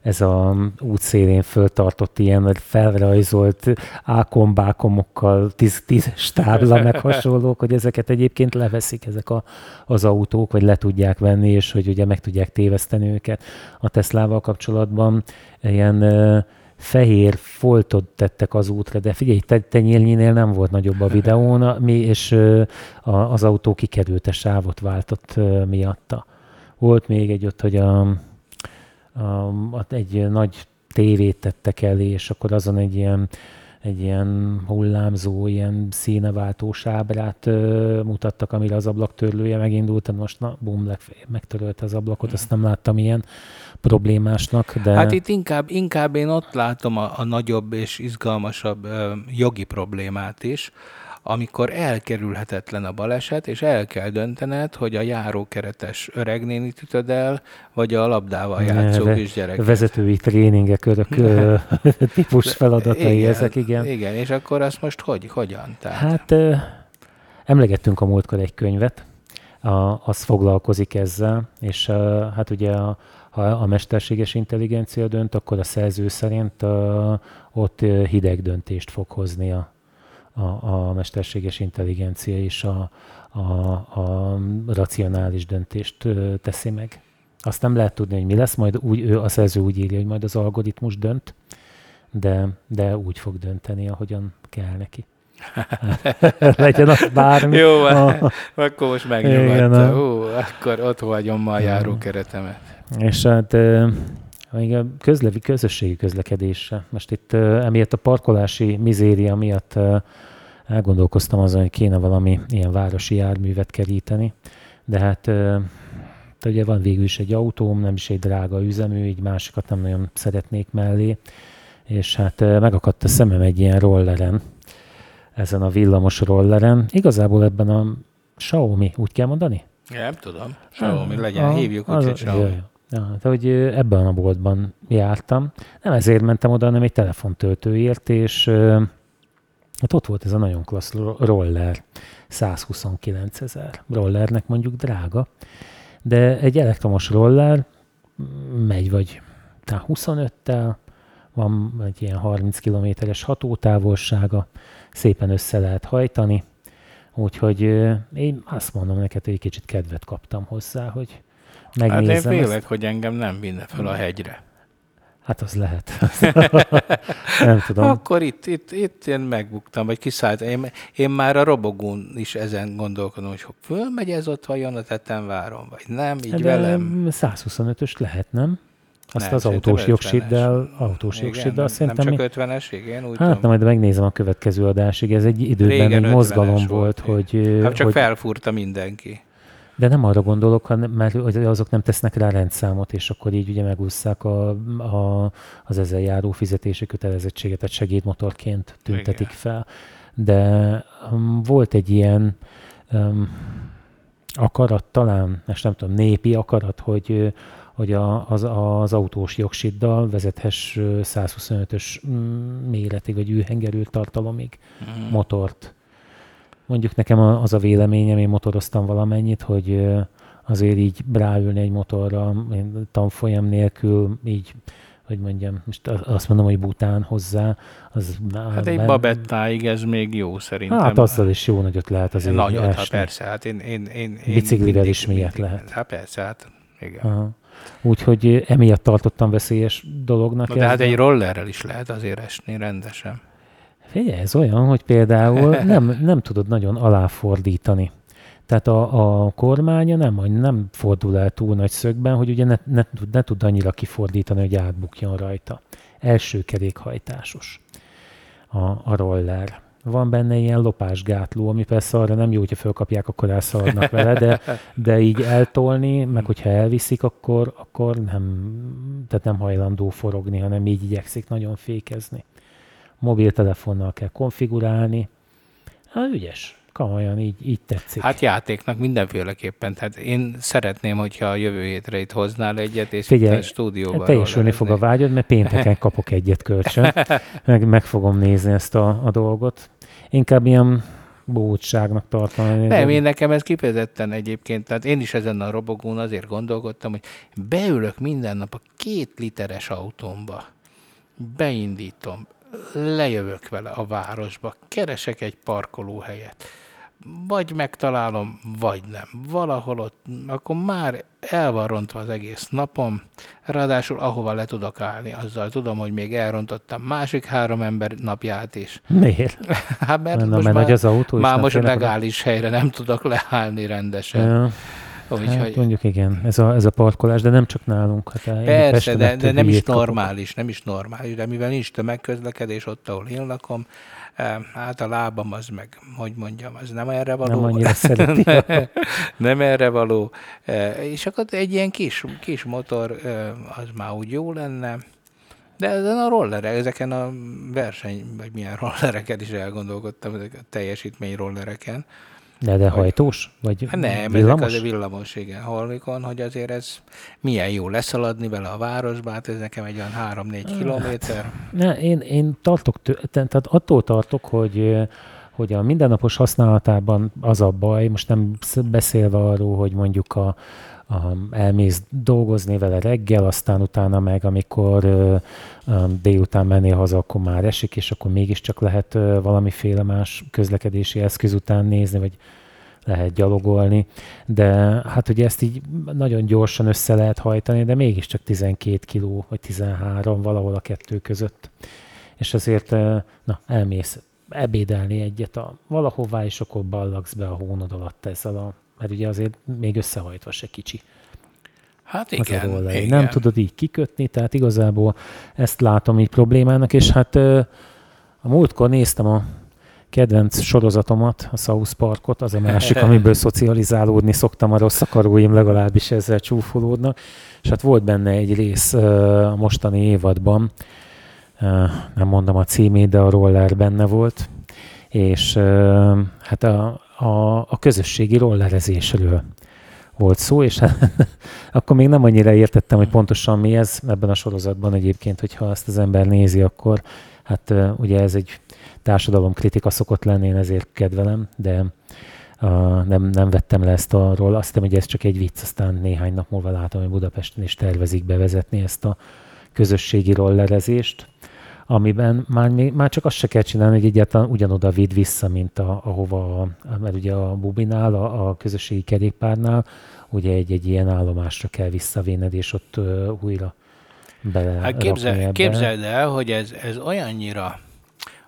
ez a útszélén föltartott ilyen felrajzolt ákombákomokkal, tíz, tízes tábla, meg hasonlók, hogy ezeket egyébként leveszik ezek a, az autók, vagy le tudják venni, és hogy ugye meg tudják téveszteni őket. A Teslával kapcsolatban ilyen fehér foltot tettek az útra, de figyelj, te, tenyérnyinél nem volt nagyobb a videón, mi, és a, az autó kikerült, a sávot váltott miatta. Volt még egy ott, hogy a, a, egy nagy tévét tettek elé, és akkor azon egy ilyen egy ilyen hullámzó, ilyen színeváltós ábrát ö, mutattak, amire az ablaktörlője megindult, most na, bum, megtörölte az ablakot, azt nem láttam ilyen problémásnak. De... Hát itt inkább, inkább én ott látom a, a nagyobb és izgalmasabb ö, jogi problémát is, amikor elkerülhetetlen a baleset, és el kell döntened, hogy a járókeretes öregnénit ütöd el, vagy a labdával játszó Ve- kisgyereket. Vezetői tréningek, örök típus feladatai igen, ezek, igen. Igen, és akkor azt most hogy, hogyan? Tehát... Hát emlegettünk a múltkor egy könyvet, a, az foglalkozik ezzel, és a, hát ugye a, ha a mesterséges intelligencia dönt, akkor a szerző szerint a, ott hideg döntést fog hozni a, a, a mesterséges intelligencia és a, a, a racionális döntést teszi meg. Azt nem lehet tudni, hogy mi lesz, majd úgy, ő, a szerző úgy írja, hogy majd az algoritmus dönt, de, de úgy fog dönteni, ahogyan kell neki. Legyen az bármi. Jó, a... akkor most megnyugodta. Ó, akkor ott hagyom ma a járókeretemet. És hát még a közlevi, közösségi közlekedésre. Most itt emiatt a parkolási mizéria miatt elgondolkoztam azon, hogy kéne valami ilyen városi járművet keríteni, de hát ugye van végül is egy autóm, nem is egy drága üzemű, így másikat nem nagyon szeretnék mellé, és hát megakadt a szemem egy ilyen rolleren, ezen a villamos rolleren. Igazából ebben a Xiaomi, úgy kell mondani? Nem tudom. Xiaomi legyen, a, hívjuk úgy, hogy Xiaomi. Jaj, Ja, de hogy ebben a boltban jártam. Nem ezért mentem oda, hanem egy telefontöltőért, és hát ott volt ez a nagyon klassz roller. 129 ezer rollernek mondjuk drága, de egy elektromos roller megy vagy 25-tel, van egy ilyen 30 kilométeres hatótávolsága, szépen össze lehet hajtani, úgyhogy én azt mondom neked, hogy egy kicsit kedvet kaptam hozzá, hogy megnézem. Hát én félek, ezt. hogy engem nem vinne fel a hegyre. Hát az lehet. nem tudom. Akkor itt, itt, itt én megbuktam, vagy kiszállt. Én, én már a robogón is ezen gondolkodom, hogy fölmegy ez ott vajon a várom, vagy nem, így De velem. 125-ös lehet, nem? Azt nem, az autós jogsiddel, autós jogsiddel szerintem... Nem csak 50-es, igen, úgy Hát, tudom. majd megnézem a következő adásig. Ez egy időben Régen egy mozgalom volt, volt hogy... Hát csak hogy, felfúrta mindenki. De nem arra gondolok, hanem mert azok nem tesznek rá rendszámot, és akkor így ugye megúszszák a, a, az ezzel járó fizetési kötelezettséget, tehát segédmotorként tüntetik Igen. fel. De um, volt egy ilyen um, akarat talán, és nem tudom, népi akarat, hogy hogy a, az, az autós jogsiddal vezethess 125-ös mm, méretig, vagy űrhengerő tartalomig mm. motort. Mondjuk nekem az a véleményem, én motoroztam valamennyit, hogy azért így ráülni egy motorra, tanfolyam nélkül, így hogy mondjam, most azt mondom, hogy bután hozzá. Az hát egy ben... babettáig ez még jó szerintem. Hát azzal is jó nagyot lehet azért Nagyot, hát persze, hát én, én, én, én Biciklivel is miért lehet. Hát persze, hát igen. Aha. Úgyhogy emiatt tartottam veszélyes dolognak. Na, de hát egy rollerrel is lehet azért esni rendesen. Figyelj, ez olyan, hogy például nem, nem tudod nagyon aláfordítani. Tehát a, a kormánya nem, nem fordul el túl nagy szögben, hogy ugye ne, ne, ne tud annyira kifordítani, hogy átbukjon rajta. Első kerékhajtásos a, a roller. Van benne ilyen lopásgátló, ami persze arra nem jó, hogyha fölkapják, akkor elszaladnak vele, de, de így eltolni, meg hogyha elviszik, akkor, akkor nem, tehát nem hajlandó forogni, hanem így igyekszik nagyon fékezni. Mobiltelefonnal kell konfigurálni. Hát ügyes komolyan így, így tetszik. Hát játéknak mindenféleképpen. Tehát én szeretném, hogyha a jövő hétre itt hoznál egyet, és Figyelj, itt a stúdióban. Teljesülni fog a vágyad, mert pénteken kapok egyet kölcsön. meg, meg fogom nézni ezt a, a dolgot. Inkább ilyen bótságnak tartom. Nem, én nekem ez kifejezetten egyébként, tehát én is ezen a robogón azért gondolkodtam, hogy beülök minden nap a két literes autómba, beindítom, lejövök vele a városba, keresek egy parkolóhelyet, vagy megtalálom, vagy nem. Valahol ott, akkor már el van rontva az egész napom, ráadásul ahova le tudok állni, azzal tudom, hogy még elrontottam másik három ember napját is. Miért? hát mert, Na, most mert már, az autó már most legális helyre nem tudok leállni rendesen. Ja. Úgyhogy... Hát mondjuk igen, ez a, ez a parkolás, de nem csak nálunk. Hát Persze, de, de nem is normális, kapok. nem is normális, de mivel nincs tömegközlekedés ott, ahol én lakom, hát a lábam az meg, hogy mondjam, az nem erre való. Nem annyira szereti. nem erre való. És akkor egy ilyen kis, kis motor, az már úgy jó lenne. De ezen a rollerek, ezeken a verseny, vagy milyen rollereket is elgondolkodtam, ezek a teljesítmény rollereken, de, de hajtós? Vagy hát nem, villamos? ezek az a villamos, igen, holmikon, hogy azért ez milyen jó leszaladni vele a városba, hát ez nekem egy olyan 3-4 kilométer. Ne, én, én tartok, tehát attól tartok, hogy hogy a mindennapos használatában az a baj, most nem beszélve arról, hogy mondjuk a, elmész dolgozni vele reggel, aztán utána meg, amikor délután mennél haza, akkor már esik, és akkor mégiscsak lehet valamiféle más közlekedési eszköz után nézni, vagy lehet gyalogolni, de hát ugye ezt így nagyon gyorsan össze lehet hajtani, de mégiscsak 12 kiló, vagy 13 valahol a kettő között. És azért, na, elmész ebédelni egyet a valahová, és akkor ballagsz be a hónod alatt ezzel a mert ugye azért még összehajtva se kicsi. Hát igen, az igen. Nem tudod így kikötni, tehát igazából ezt látom így problémának, és hát a múltkor néztem a kedvenc sorozatomat, a South Parkot, az a másik, amiből szocializálódni szoktam, a rossz akaróim legalábbis ezzel csúfolódnak, és hát volt benne egy rész a mostani évadban, nem mondom a címét, de a roller benne volt, és hát a, a, a közösségi rollerezésről volt szó, és hát, akkor még nem annyira értettem, hogy pontosan mi ez ebben a sorozatban egyébként, hogyha ezt az ember nézi, akkor hát ugye ez egy társadalomkritika szokott lenni, én ezért kedvelem, de uh, nem, nem vettem le ezt arról. Azt hiszem, hogy ez csak egy vicc, aztán néhány nap múlva látom, hogy Budapesten is tervezik bevezetni ezt a közösségi rollerezést amiben már, még, már csak azt se kell csinálni, hogy egyáltalán ugyanoda vidd vissza, mint a, ahova, mert ugye a bubinál, a, a közösségi kerékpárnál, ugye egy, egy ilyen állomásra kell visszavinned, és ott uh, újra bele hát képzel, képzeld el, hogy ez, ez olyannyira,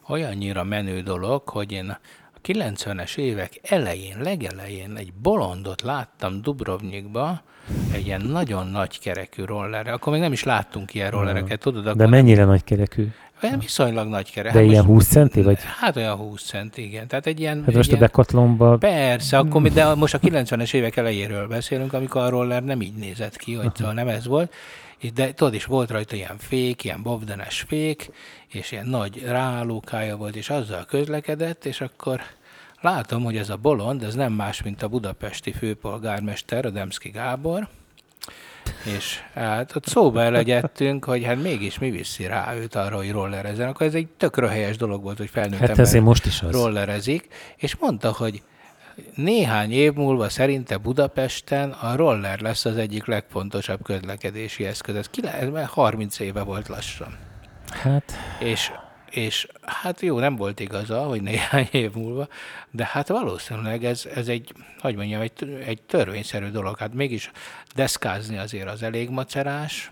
olyannyira menő dolog, hogy én a 90-es évek elején, legelején egy bolondot láttam Dubrovnikba, egy ilyen nagyon nagy kerekű rollerre. Akkor még nem is láttunk ilyen rollereket, tudod? Akkor De mennyire nagy kerekű? Olyan viszonylag nagy kerek. De hát ilyen 20 centi? Vagy? Hát olyan 20 centi, igen. Tehát egy ilyen... Hát most ilyen... a Decathlonban... Persze, akkor, de most a 90-es évek elejéről beszélünk, amikor a roller nem így nézett ki, hogy szóval nem ez volt. De tudod is, volt rajta ilyen fék, ilyen bobdenes fék, és ilyen nagy ráállókája volt, és azzal közlekedett, és akkor látom, hogy ez a bolond, ez nem más, mint a budapesti főpolgármester, a Demszki Gábor, És hát ott szóba elegyedtünk, hogy hát mégis mi viszi rá őt arra, hogy rollerezen. Akkor ez egy tök helyes dolog volt, hogy felnőtt hát ember most is az. rollerezik, és mondta, hogy néhány év múlva szerinte Budapesten a roller lesz az egyik legfontosabb közlekedési eszköz. Ez 30 éve volt lassan. Hát... És, és hát jó, nem volt igaza, hogy néhány év múlva, de hát valószínűleg ez, ez egy, hogy mondjam, egy, egy törvényszerű dolog. Hát mégis deszkázni azért az elég macerás,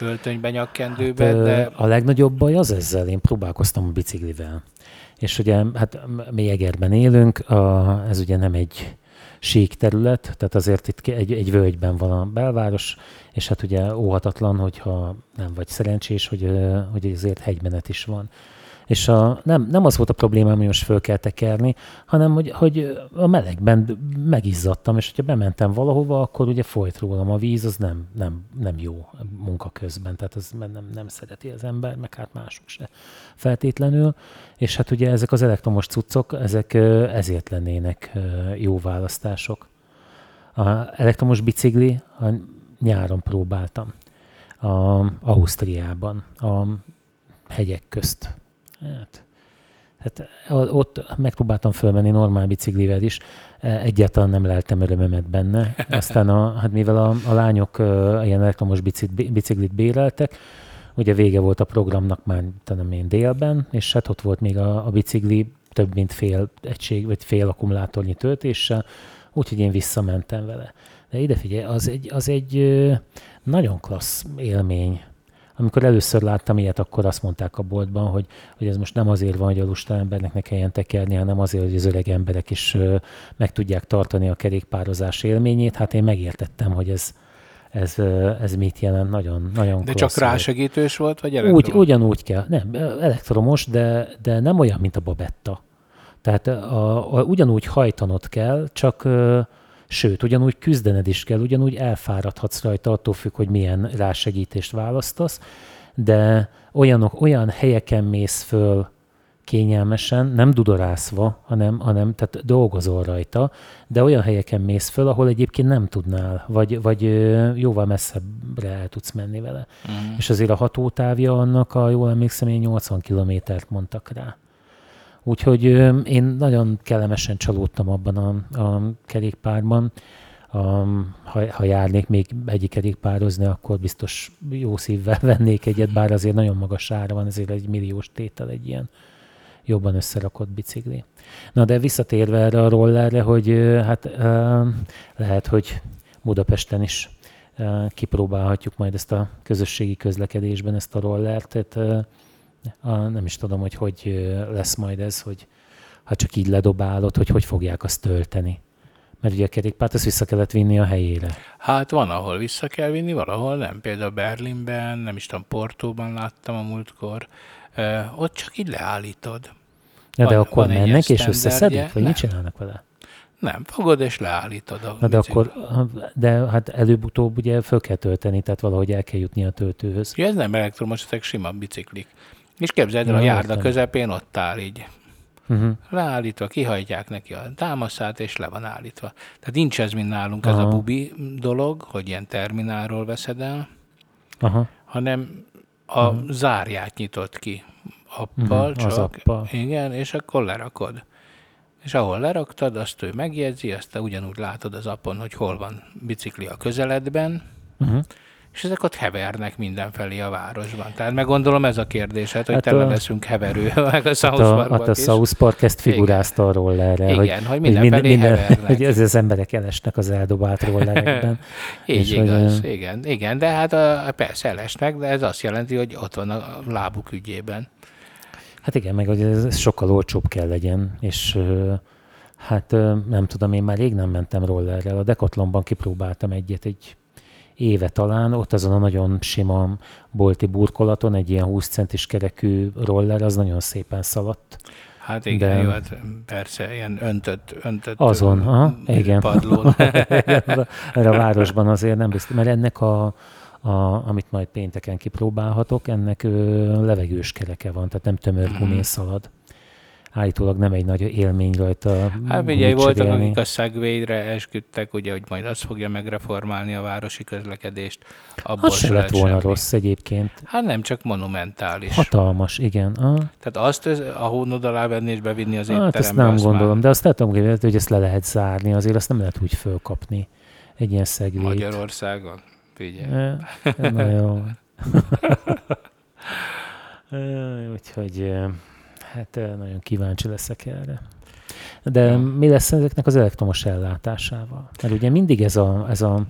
öltönyben, nyakkendőben, hát, de... A legnagyobb baj az ezzel, én próbálkoztam a biciklivel. És ugye, hát mi Egerben élünk, a, ez ugye nem egy sík terület, tehát azért itt egy, egy völgyben van a belváros, és hát ugye óhatatlan, hogyha nem vagy szerencsés, hogy, hogy azért hegymenet is van. És a, nem, nem az volt a problémám, hogy most föl kell tekerni, hanem hogy, hogy a melegben megizzadtam, és hogyha bementem valahova, akkor ugye folyt rólam a víz, az nem, nem, nem jó munka közben, tehát az nem, nem szereti az ember, meg hát mások se feltétlenül. És hát ugye ezek az elektromos cuccok, ezek ezért lennének jó választások. A elektromos bicikli a nyáron próbáltam. A Ausztriában, a hegyek közt Hát, hát ott megpróbáltam fölmenni normál biciklivel is, e, egyáltalán nem leltem örömömet benne. Aztán a, hát mivel a, a lányok ilyen elektromos biciklit, biciklit béreltek, ugye vége volt a programnak már tudom én délben, és hát ott volt még a, a bicikli több mint fél egység, vagy fél akkumulátornyi töltéssel, úgyhogy én visszamentem vele. De ide figyelj, az egy, az egy nagyon klassz élmény, amikor először láttam ilyet, akkor azt mondták a boltban, hogy, hogy ez most nem azért van, hogy a lusta embernek ne kelljen tekerni, hanem azért, hogy az öreg emberek is meg tudják tartani a kerékpározás élményét. Hát én megértettem, hogy ez, ez, ez mit jelent, nagyon, nagyon De csak rásegítős volt, vagy elektromos? Úgy, ugyanúgy kell. Nem, elektromos, de, de nem olyan, mint a babetta. Tehát a, a, ugyanúgy hajtanod kell, csak Sőt, ugyanúgy küzdened is kell, ugyanúgy elfáradhatsz rajta, attól függ, hogy milyen rásegítést választasz, de olyanok, olyan helyeken mész föl kényelmesen, nem dudorászva, hanem, hanem tehát dolgozol rajta, de olyan helyeken mész föl, ahol egyébként nem tudnál, vagy, vagy jóval messzebbre el tudsz menni vele. Mm. És azért a hatótávja annak, a jól emlékszem, én 80 kilométert mondtak rá. Úgyhogy én nagyon kellemesen csalódtam abban a, a kerékpárban. A, ha, ha járnék még egyik kerékpározni, akkor biztos jó szívvel vennék egyet, bár azért nagyon magas ára van, ezért egy milliós tétel egy ilyen jobban összerakott bicikli. Na de visszatérve erre a rollerre, hogy hát lehet, hogy Budapesten is kipróbálhatjuk majd ezt a közösségi közlekedésben ezt a rollert. Tehát a, nem is tudom, hogy hogy lesz majd ez, hogy ha csak így ledobálod, hogy hogy fogják azt tölteni. Mert ugye a kerékpárt azt vissza kellett vinni a helyére. Hát van, ahol vissza kell vinni, valahol nem. Például Berlinben, nem is tudom, Portóban láttam a múltkor. Ö, ott csak így leállítod. De van, akkor van mennek és összeszedik? Vagy mit csinálnak vele? Nem, fogod és leállítod a Na de akkor, de hát előbb-utóbb ugye föl kell tölteni, tehát valahogy el kell jutni a töltőhöz. Ja, ez nem elektromos, ezek sima biciklik. És képzeld el, a járda értem. közepén ott áll így. Uh-huh. Leállítva, kihajtják neki a támaszát, és le van állítva. Tehát nincs ez, mint nálunk Aha. ez a bubi dolog, hogy ilyen terminálról veszed el, Aha. hanem a uh-huh. zárját nyitott ki appal, uh-huh. csak. Appal. Igen, és akkor lerakod. És ahol leraktad, azt ő megjegyzi, azt te ugyanúgy látod az appon, hogy hol van bicikli a közeledben, uh-huh és ezek ott hevernek mindenfelé a városban. Tehát meg gondolom ez a kérdés, hát, hogy hát tele a... leszünk heverő, meg a South Hát a, hát a South Park ezt figurázta a rollerre. Igen, hogy, hogy mindenfelé minden, hevernek. Hogy az, az emberek elesnek az eldobált rollerekben. Így igaz, hogy, igen, igen, de hát a, persze elesnek, de ez azt jelenti, hogy ott van a lábuk ügyében. Hát igen, meg hogy ez sokkal olcsóbb kell legyen, és hát nem tudom, én már rég nem mentem rollerrel. A Decathlonban kipróbáltam egyet, egy éve talán, ott azon a nagyon sima bolti burkolaton egy ilyen 20 centis kerekű roller, az nagyon szépen szaladt. Hát igen, de... jó, hát persze, ilyen öntött, öntött Azon, aha, igen. padlón. Erre a városban azért nem biztos, mert ennek a, a, amit majd pénteken kipróbálhatok, ennek ö, levegős kereke van, tehát nem tömör mm. szalad. Állítólag nem egy nagy élmény rajta. Hát ugye voltak, akik a segway esküdtek, ugye, hogy majd az fogja megreformálni a városi közlekedést. Abból az se lett volna semmi. rossz egyébként. Hát nem, csak monumentális. Hatalmas, igen. Ah. Tehát azt a hónod alá venni és bevinni az étterembe. Hát ezt nem gondolom, már... de azt tudom hogy ezt le lehet zárni, azért azt nem lehet úgy fölkapni egy ilyen szegvét. Magyarországon? Figyelj. Na jó. Úgyhogy hát nagyon kíváncsi leszek erre. De ja. mi lesz ezeknek az elektromos ellátásával? Mert ugye mindig ez a, ez a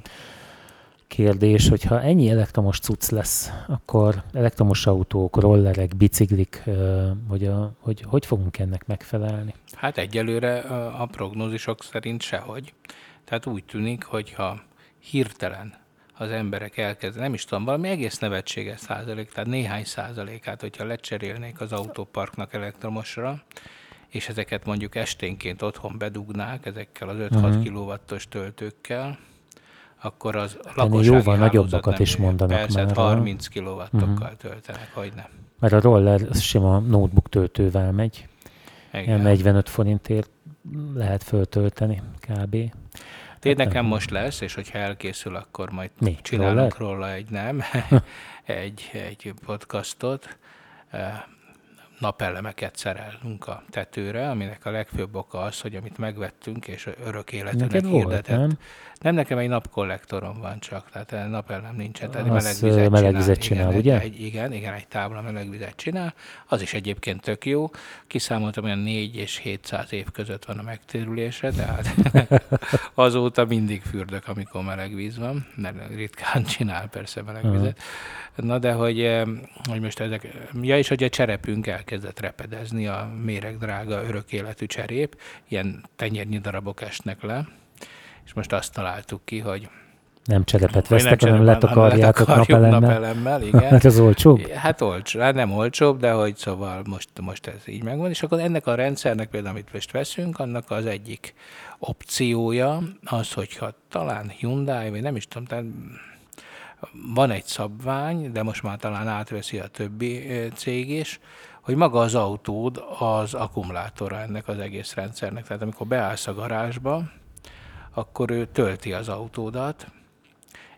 kérdés, hogyha ennyi elektromos cucc lesz, akkor elektromos autók, rollerek, biciklik, hogy, a, hogy hogy fogunk ennek megfelelni? Hát egyelőre a prognózisok szerint sehogy. Tehát úgy tűnik, hogyha hirtelen az emberek elkezd, nem is tudom, valami egész nevetséges százalék, tehát néhány százalékát, hogyha lecserélnék az autóparknak elektromosra, és ezeket mondjuk esténként otthon bedugnák ezekkel az 5-6 uh-huh. Mhm. kilovattos töltőkkel, akkor az lakossági jóval nagyobbakat is mondanak persze, már. 30 kilowattokkal uh-huh. töltenek, hogy nem. Mert a roller sima notebook töltővel megy. Igen. 45 forintért lehet föltölteni kb. Té nekem most lesz, és hogyha elkészül, akkor majd Mi? csinálunk Roller? róla egy nem, egy, egy podcastot. Napelemeket szerelünk a tetőre, aminek a legfőbb oka az, hogy amit megvettünk, és örök életűnek hirdetett. Nem? Nem, nekem egy napkollektorom van csak, tehát napellem nincsen, tehát melegvizet, melegvizet csinál. csinál igen, ugye? Egy, igen, igen, egy tábla melegvizet csinál, az is egyébként tök jó. Kiszámoltam, olyan 4 és 700 év között van a megtérülése, tehát azóta mindig fürdök, amikor meleg víz van, mert ritkán csinál persze melegvizet. Na de hogy, hogy most ezek, ja és hogy a cserepünk elkezdett repedezni, a méregdrága örök életű cserép, ilyen tenyérnyi darabok esnek le, és most azt találtuk ki, hogy nem cserepet vesztek, hanem letakarjátok napelemmel. napelemmel igen. hát az olcsóbb? Hát olcsó, hát nem olcsóbb, de hogy szóval most, most ez így megvan. És akkor ennek a rendszernek például, amit most veszünk, annak az egyik opciója az, hogyha talán Hyundai, vagy nem is tudom, tehát van egy szabvány, de most már talán átveszi a többi cég is, hogy maga az autód az akkumulátora ennek az egész rendszernek. Tehát amikor beállsz a garázsba, akkor ő tölti az autódat.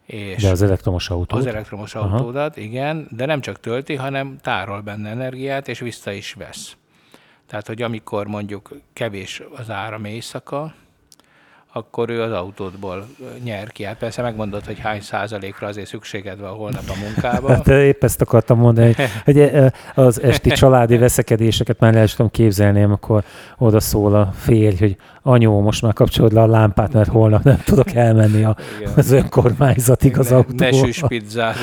És de az elektromos autót? Az elektromos Aha. autódat, igen, de nem csak tölti, hanem tárol benne energiát, és vissza is vesz. Tehát, hogy amikor mondjuk kevés az áram éjszaka, akkor ő az autódból nyer ki. Hát persze megmondod, hogy hány százalékra azért szükséged van holnap a munkába. Hát épp ezt akartam mondani, hogy az esti családi veszekedéseket már el tudom képzelni, amikor oda szól a férj, hogy anyó, most már kapcsolod le a lámpát, mert holnap nem tudok elmenni a, az önkormányzatig az autóba. Ne süss pizzát.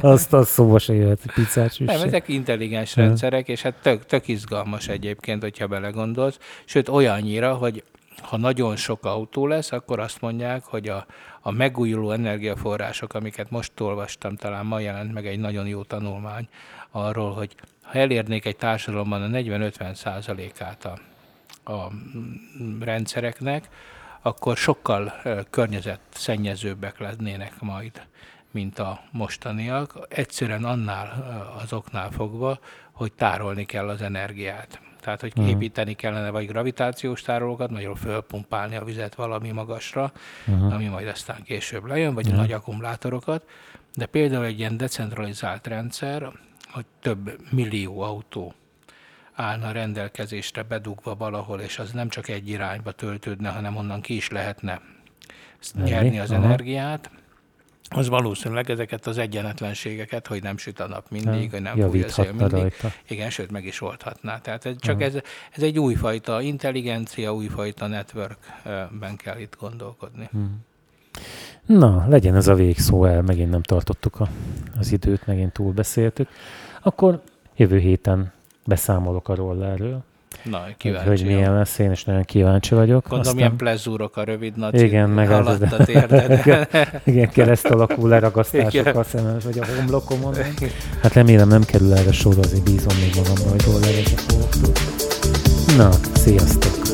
Azt, azt szóba se jöhet, pizzát süss. Nem, ezek intelligens rendszerek, és hát tök, tök izgalmas egyébként, hogyha belegondolsz. Sőt, olyannyira, hogy ha nagyon sok autó lesz, akkor azt mondják, hogy a, a megújuló energiaforrások, amiket most olvastam, talán ma jelent meg egy nagyon jó tanulmány arról, hogy ha elérnék egy társadalomban a 40-50 százalékát a, a rendszereknek, akkor sokkal környezetszennyezőbbek lennének majd, mint a mostaniak. Egyszerűen annál azoknál fogva, hogy tárolni kell az energiát. Tehát, hogy uh-huh. építeni kellene vagy gravitációs tárolókat, magyarul fölpumpálni a vizet valami magasra, uh-huh. ami majd aztán később lejön, vagy uh-huh. nagy akkumulátorokat. De például egy ilyen decentralizált rendszer, hogy több millió autó állna rendelkezésre bedugva valahol, és az nem csak egy irányba töltődne, hanem onnan ki is lehetne nyerni az Aha. energiát, az valószínűleg ezeket az egyenetlenségeket, hogy nem süt a nap mindig, hogy nem fúj a szél mindig. Rajta. Igen, sőt, meg is oldhatná. Tehát ez csak ez, ez egy újfajta intelligencia, újfajta networkben kell itt gondolkodni. Hmm. Na, legyen ez a végszó el, megint nem tartottuk a, az időt, megint túlbeszéltük. Akkor jövő héten beszámolok a rollerről. Na, kíváncsi. Hogy milyen lesz, én is nagyon kíváncsi vagyok. Gondolom, Aztán... ilyen plezúrok a rövid nagy igen, meg az, a térded. igen, kereszt alakú leragasztások a szemem, vagy a homlokomon. Hát remélem nem kerül erre sor, azért bízom még magamra, hogy hol levezek Na, sziasztok!